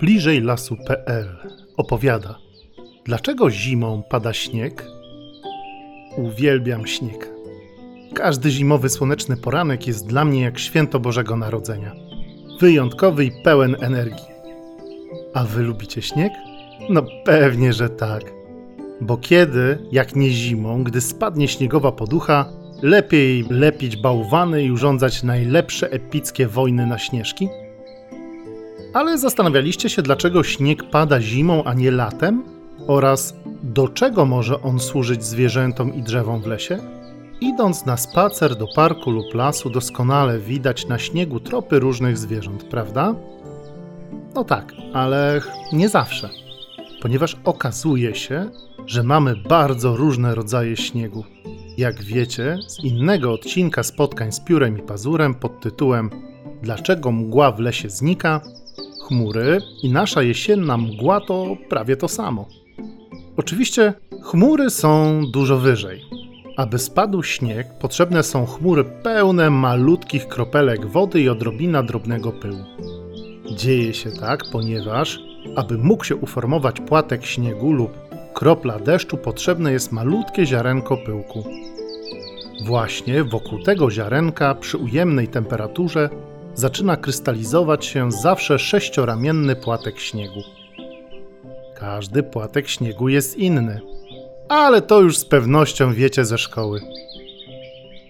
Bliżej lasu.pl opowiada Dlaczego zimą pada śnieg? Uwielbiam śnieg. Każdy zimowy słoneczny poranek jest dla mnie jak święto Bożego Narodzenia. Wyjątkowy i pełen energii. A wy lubicie śnieg? No pewnie, że tak. Bo kiedy, jak nie zimą, gdy spadnie śniegowa poducha, lepiej lepić bałwany i urządzać najlepsze epickie wojny na śnieżki? Ale zastanawialiście się, dlaczego śnieg pada zimą, a nie latem? Oraz do czego może on służyć zwierzętom i drzewom w lesie? Idąc na spacer do parku lub lasu, doskonale widać na śniegu tropy różnych zwierząt, prawda? No tak, ale nie zawsze, ponieważ okazuje się, że mamy bardzo różne rodzaje śniegu. Jak wiecie, z innego odcinka spotkań z piórem i pazurem pod tytułem Dlaczego mgła w lesie znika, chmury i nasza jesienna mgła to prawie to samo. Oczywiście chmury są dużo wyżej. Aby spadł śnieg, potrzebne są chmury pełne malutkich kropelek wody i odrobina drobnego pyłu. Dzieje się tak, ponieważ, aby mógł się uformować płatek śniegu lub kropla deszczu, potrzebne jest malutkie ziarenko pyłku. Właśnie wokół tego ziarenka przy ujemnej temperaturze zaczyna krystalizować się zawsze sześcioramienny płatek śniegu. Każdy płatek śniegu jest inny, ale to już z pewnością wiecie ze szkoły.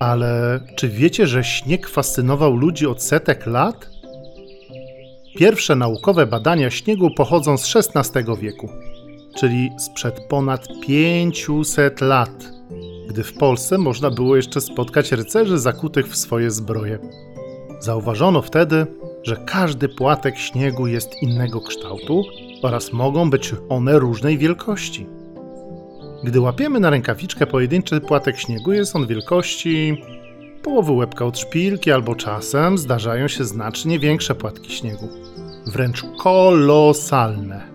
Ale czy wiecie, że śnieg fascynował ludzi od setek lat? Pierwsze naukowe badania śniegu pochodzą z XVI wieku, czyli sprzed ponad 500 lat, gdy w Polsce można było jeszcze spotkać rycerzy zakutych w swoje zbroje. Zauważono wtedy, że każdy płatek śniegu jest innego kształtu oraz mogą być one różnej wielkości. Gdy łapiemy na rękawiczkę pojedynczy płatek śniegu, jest on wielkości połowy łebka od szpilki, albo czasem zdarzają się znacznie większe płatki śniegu. Wręcz kolosalne.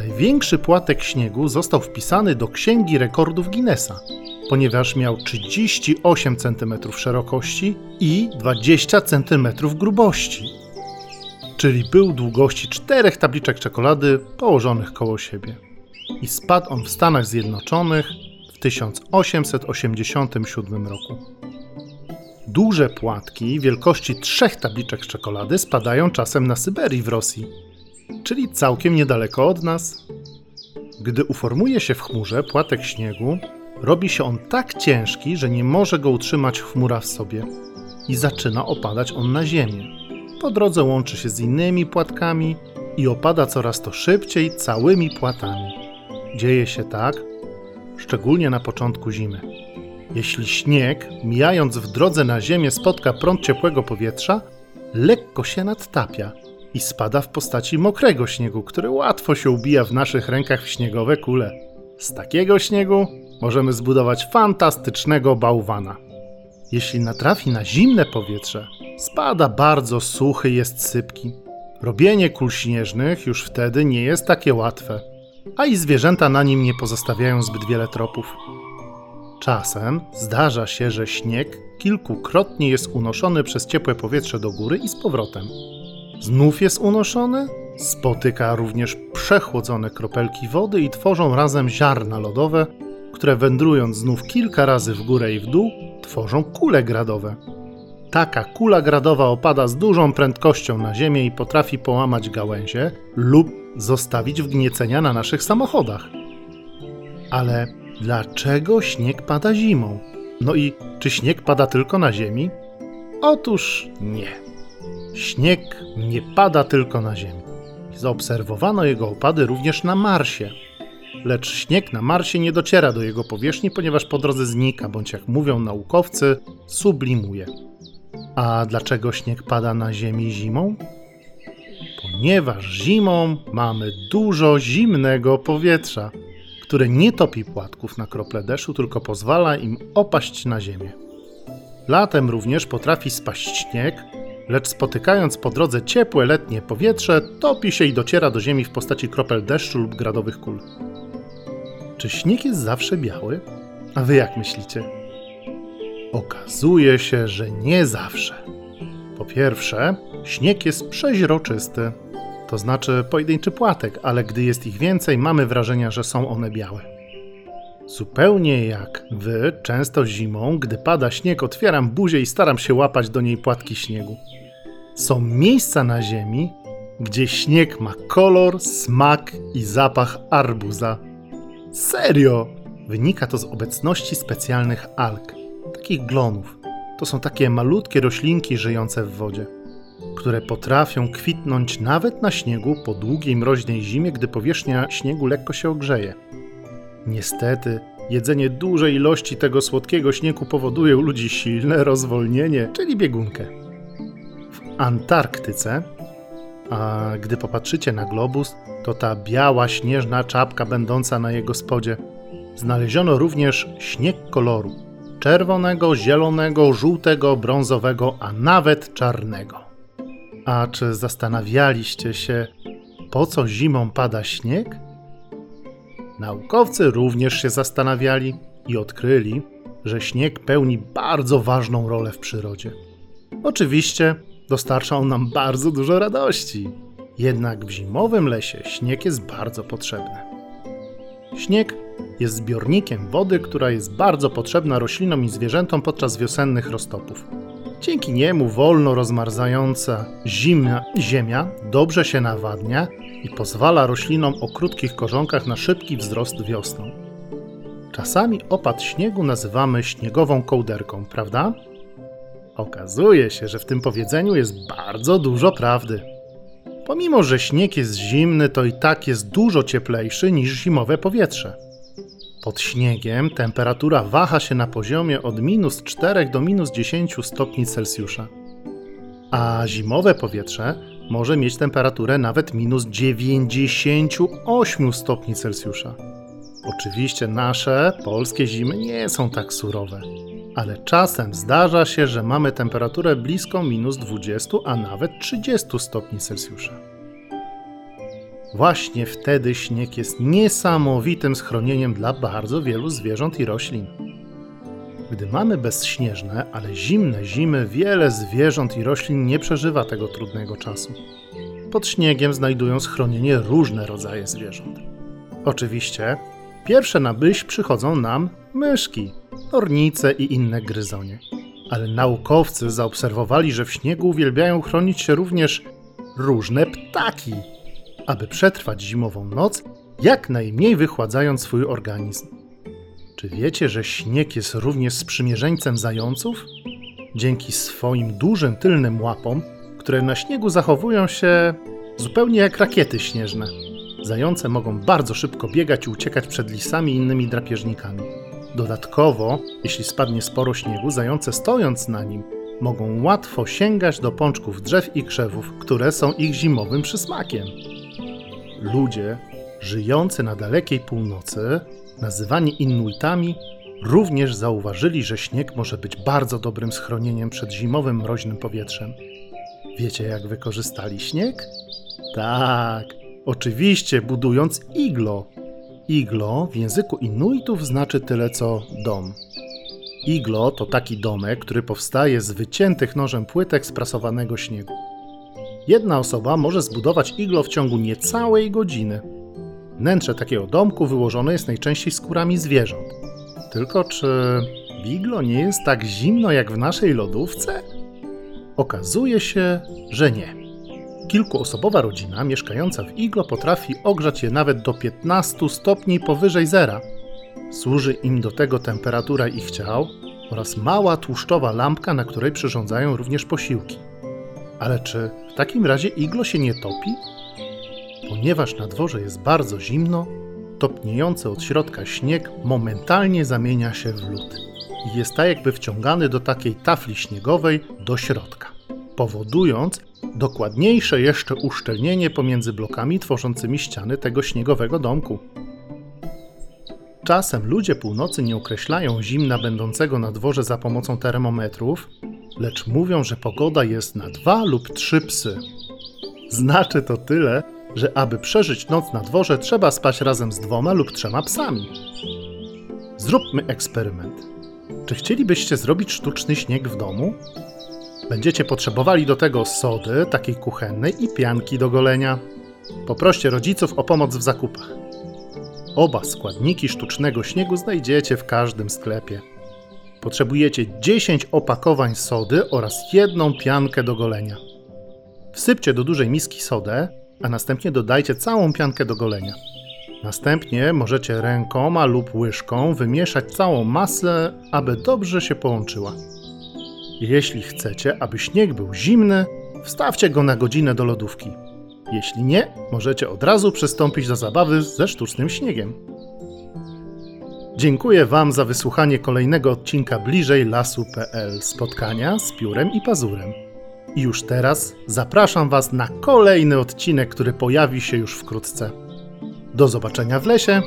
Największy płatek śniegu został wpisany do Księgi Rekordów Guinnessa, ponieważ miał 38 cm szerokości i 20 cm grubości. Czyli był długości czterech tabliczek czekolady położonych koło siebie. I spadł on w Stanach Zjednoczonych w 1887 roku. Duże płatki wielkości trzech tabliczek czekolady spadają czasem na Syberii w Rosji, czyli całkiem niedaleko od nas. Gdy uformuje się w chmurze płatek śniegu, robi się on tak ciężki, że nie może go utrzymać chmura w sobie i zaczyna opadać on na ziemię. Po drodze łączy się z innymi płatkami i opada coraz to szybciej całymi płatami. Dzieje się tak, szczególnie na początku zimy. Jeśli śnieg, mijając w drodze na ziemię, spotka prąd ciepłego powietrza, lekko się nadtapia i spada w postaci mokrego śniegu, który łatwo się ubija w naszych rękach w śniegowe kule. Z takiego śniegu możemy zbudować fantastycznego bałwana. Jeśli natrafi na zimne powietrze, spada bardzo suchy, jest sypki. Robienie kul śnieżnych już wtedy nie jest takie łatwe, a i zwierzęta na nim nie pozostawiają zbyt wiele tropów. Czasem zdarza się, że śnieg kilkukrotnie jest unoszony przez ciepłe powietrze do góry i z powrotem. Znów jest unoszony, spotyka również przechłodzone kropelki wody i tworzą razem ziarna lodowe, które wędrując znów kilka razy w górę i w dół, tworzą kule gradowe. Taka kula gradowa opada z dużą prędkością na ziemię i potrafi połamać gałęzie lub zostawić wgniecenia na naszych samochodach. Ale dlaczego śnieg pada zimą? No i czy śnieg pada tylko na ziemi? Otóż nie. Śnieg nie pada tylko na ziemi. Zaobserwowano jego opady również na Marsie. Lecz śnieg na Marsie nie dociera do jego powierzchni, ponieważ po drodze znika, bądź jak mówią naukowcy, sublimuje. A dlaczego śnieg pada na Ziemi zimą? Ponieważ zimą mamy dużo zimnego powietrza, które nie topi płatków na krople deszczu, tylko pozwala im opaść na ziemię. Latem również potrafi spaść śnieg, lecz spotykając po drodze ciepłe letnie powietrze, topi się i dociera do ziemi w postaci kropel deszczu lub gradowych kul. Czy śnieg jest zawsze biały? A wy jak myślicie? Okazuje się, że nie zawsze. Po pierwsze, śnieg jest przeźroczysty, to znaczy pojedynczy płatek, ale gdy jest ich więcej, mamy wrażenie, że są one białe. Zupełnie jak wy, często zimą, gdy pada śnieg, otwieram buzię i staram się łapać do niej płatki śniegu. Są miejsca na ziemi, gdzie śnieg ma kolor, smak i zapach arbuza. Serio! Wynika to z obecności specjalnych alg, takich glonów. To są takie malutkie roślinki żyjące w wodzie, które potrafią kwitnąć nawet na śniegu po długiej mroźnej zimie, gdy powierzchnia śniegu lekko się ogrzeje. Niestety, jedzenie dużej ilości tego słodkiego śniegu powoduje u ludzi silne rozwolnienie, czyli biegunkę. W Antarktyce, a gdy popatrzycie na globus, to ta biała śnieżna czapka będąca na jego spodzie. Znaleziono również śnieg koloru czerwonego, zielonego, żółtego, brązowego, a nawet czarnego. A czy zastanawialiście się, po co zimą pada śnieg? Naukowcy również się zastanawiali i odkryli, że śnieg pełni bardzo ważną rolę w przyrodzie. Oczywiście dostarcza on nam bardzo dużo radości, jednak w zimowym lesie śnieg jest bardzo potrzebny. Śnieg jest zbiornikiem wody, która jest bardzo potrzebna roślinom i zwierzętom podczas wiosennych roztopów. Dzięki niemu wolno rozmarzająca zimna ziemia dobrze się nawadnia i pozwala roślinom o krótkich korzonkach na szybki wzrost wiosną. Czasami opad śniegu nazywamy śniegową kołderką, prawda? Okazuje się, że w tym powiedzeniu jest bardzo dużo prawdy. Pomimo, że śnieg jest zimny, to i tak jest dużo cieplejszy niż zimowe powietrze. Pod śniegiem temperatura waha się na poziomie od minus 4 do minus 10 stopni Celsjusza, a zimowe powietrze może mieć temperaturę nawet minus 98 stopni Celsjusza. Oczywiście nasze polskie zimy nie są tak surowe, ale czasem zdarza się, że mamy temperaturę bliską minus 20, a nawet 30 stopni Celsjusza. Właśnie wtedy śnieg jest niesamowitym schronieniem dla bardzo wielu zwierząt i roślin. Gdy mamy bezśnieżne, ale zimne zimy, wiele zwierząt i roślin nie przeżywa tego trudnego czasu. Pod śniegiem znajdują schronienie różne rodzaje zwierząt. Oczywiście, pierwsze na myśl przychodzą nam myszki, ornice i inne gryzonie. Ale naukowcy zaobserwowali, że w śniegu uwielbiają chronić się również różne ptaki, aby przetrwać zimową noc, jak najmniej wychładzając swój organizm. Czy wiecie, że śnieg jest również sprzymierzeńcem zająców? Dzięki swoim dużym tylnym łapom, które na śniegu zachowują się zupełnie jak rakiety śnieżne. Zające mogą bardzo szybko biegać i uciekać przed lisami i innymi drapieżnikami. Dodatkowo, jeśli spadnie sporo śniegu, zające stojąc na nim mogą łatwo sięgać do pączków drzew i krzewów, które są ich zimowym przysmakiem. Ludzie żyjący na dalekiej północy, nazywani Inuitami, również zauważyli, że śnieg może być bardzo dobrym schronieniem przed zimowym mroźnym powietrzem. Wiecie, jak wykorzystali śnieg? Tak, oczywiście budując iglo. Iglo w języku Inuitów znaczy tyle co dom. Iglo to taki domek, który powstaje z wyciętych nożem płytek sprasowanego śniegu. Jedna osoba może zbudować iglo w ciągu niecałej godziny. Wnętrze takiego domku wyłożone jest najczęściej skórami zwierząt. Tylko czy w iglo nie jest tak zimno jak w naszej lodówce? Okazuje się, że nie. Kilkuosobowa rodzina mieszkająca w iglo potrafi ogrzać je nawet do 15 stopni powyżej zera. Służy im do tego temperatura ich ciał oraz mała tłuszczowa lampka, na której przyrządzają również posiłki. Ale czy w takim razie iglo się nie topi? Ponieważ na dworze jest bardzo zimno, topniejący od środka śnieg momentalnie zamienia się w lód i jest tak jakby wciągany do takiej tafli śniegowej do środka, powodując dokładniejsze jeszcze uszczelnienie pomiędzy blokami tworzącymi ściany tego śniegowego domku. Czasem ludzie północy nie określają zimna będącego na dworze za pomocą termometrów, lecz mówią, że pogoda jest na dwa lub trzy psy. Znaczy to tyle, że aby przeżyć noc na dworze, trzeba spać razem z dwoma lub trzema psami. Zróbmy eksperyment. Czy chcielibyście zrobić sztuczny śnieg w domu? Będziecie potrzebowali do tego sody, takiej kuchennej i pianki do golenia. Poproście rodziców o pomoc w zakupach. Oba składniki sztucznego śniegu znajdziecie w każdym sklepie. Potrzebujecie 10 opakowań sody oraz jedną piankę do golenia. Wsypcie do dużej miski sodę, a następnie dodajcie całą piankę do golenia. Następnie możecie rękoma lub łyżką wymieszać całą masę, aby dobrze się połączyła. Jeśli chcecie, aby śnieg był zimny, wstawcie go na godzinę do lodówki. Jeśli nie, możecie od razu przystąpić do zabawy ze sztucznym śniegiem. Dziękuję Wam za wysłuchanie kolejnego odcinka bliżej lasu.pl spotkania z piórem i pazurem. I już teraz zapraszam Was na kolejny odcinek, który pojawi się już wkrótce. Do zobaczenia w lesie.